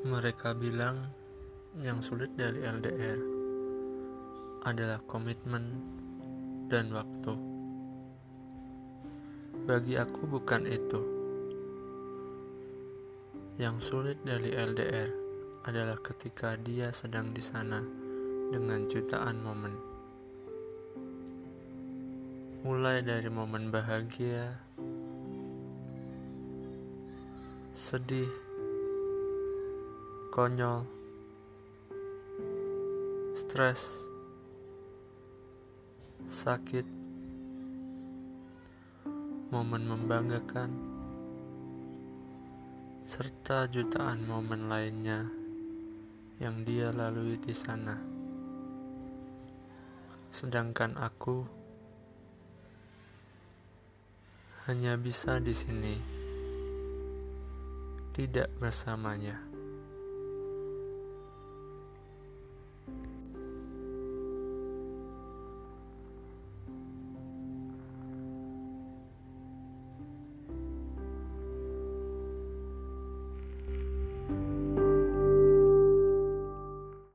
Mereka bilang yang sulit dari LDR adalah komitmen dan waktu. Bagi aku, bukan itu. Yang sulit dari LDR adalah ketika dia sedang di sana dengan jutaan momen. Mulai dari momen bahagia, sedih, konyol, stres, sakit, momen membanggakan, serta jutaan momen lainnya yang dia lalui di sana. Sedangkan aku hanya bisa di sini, tidak bersamanya.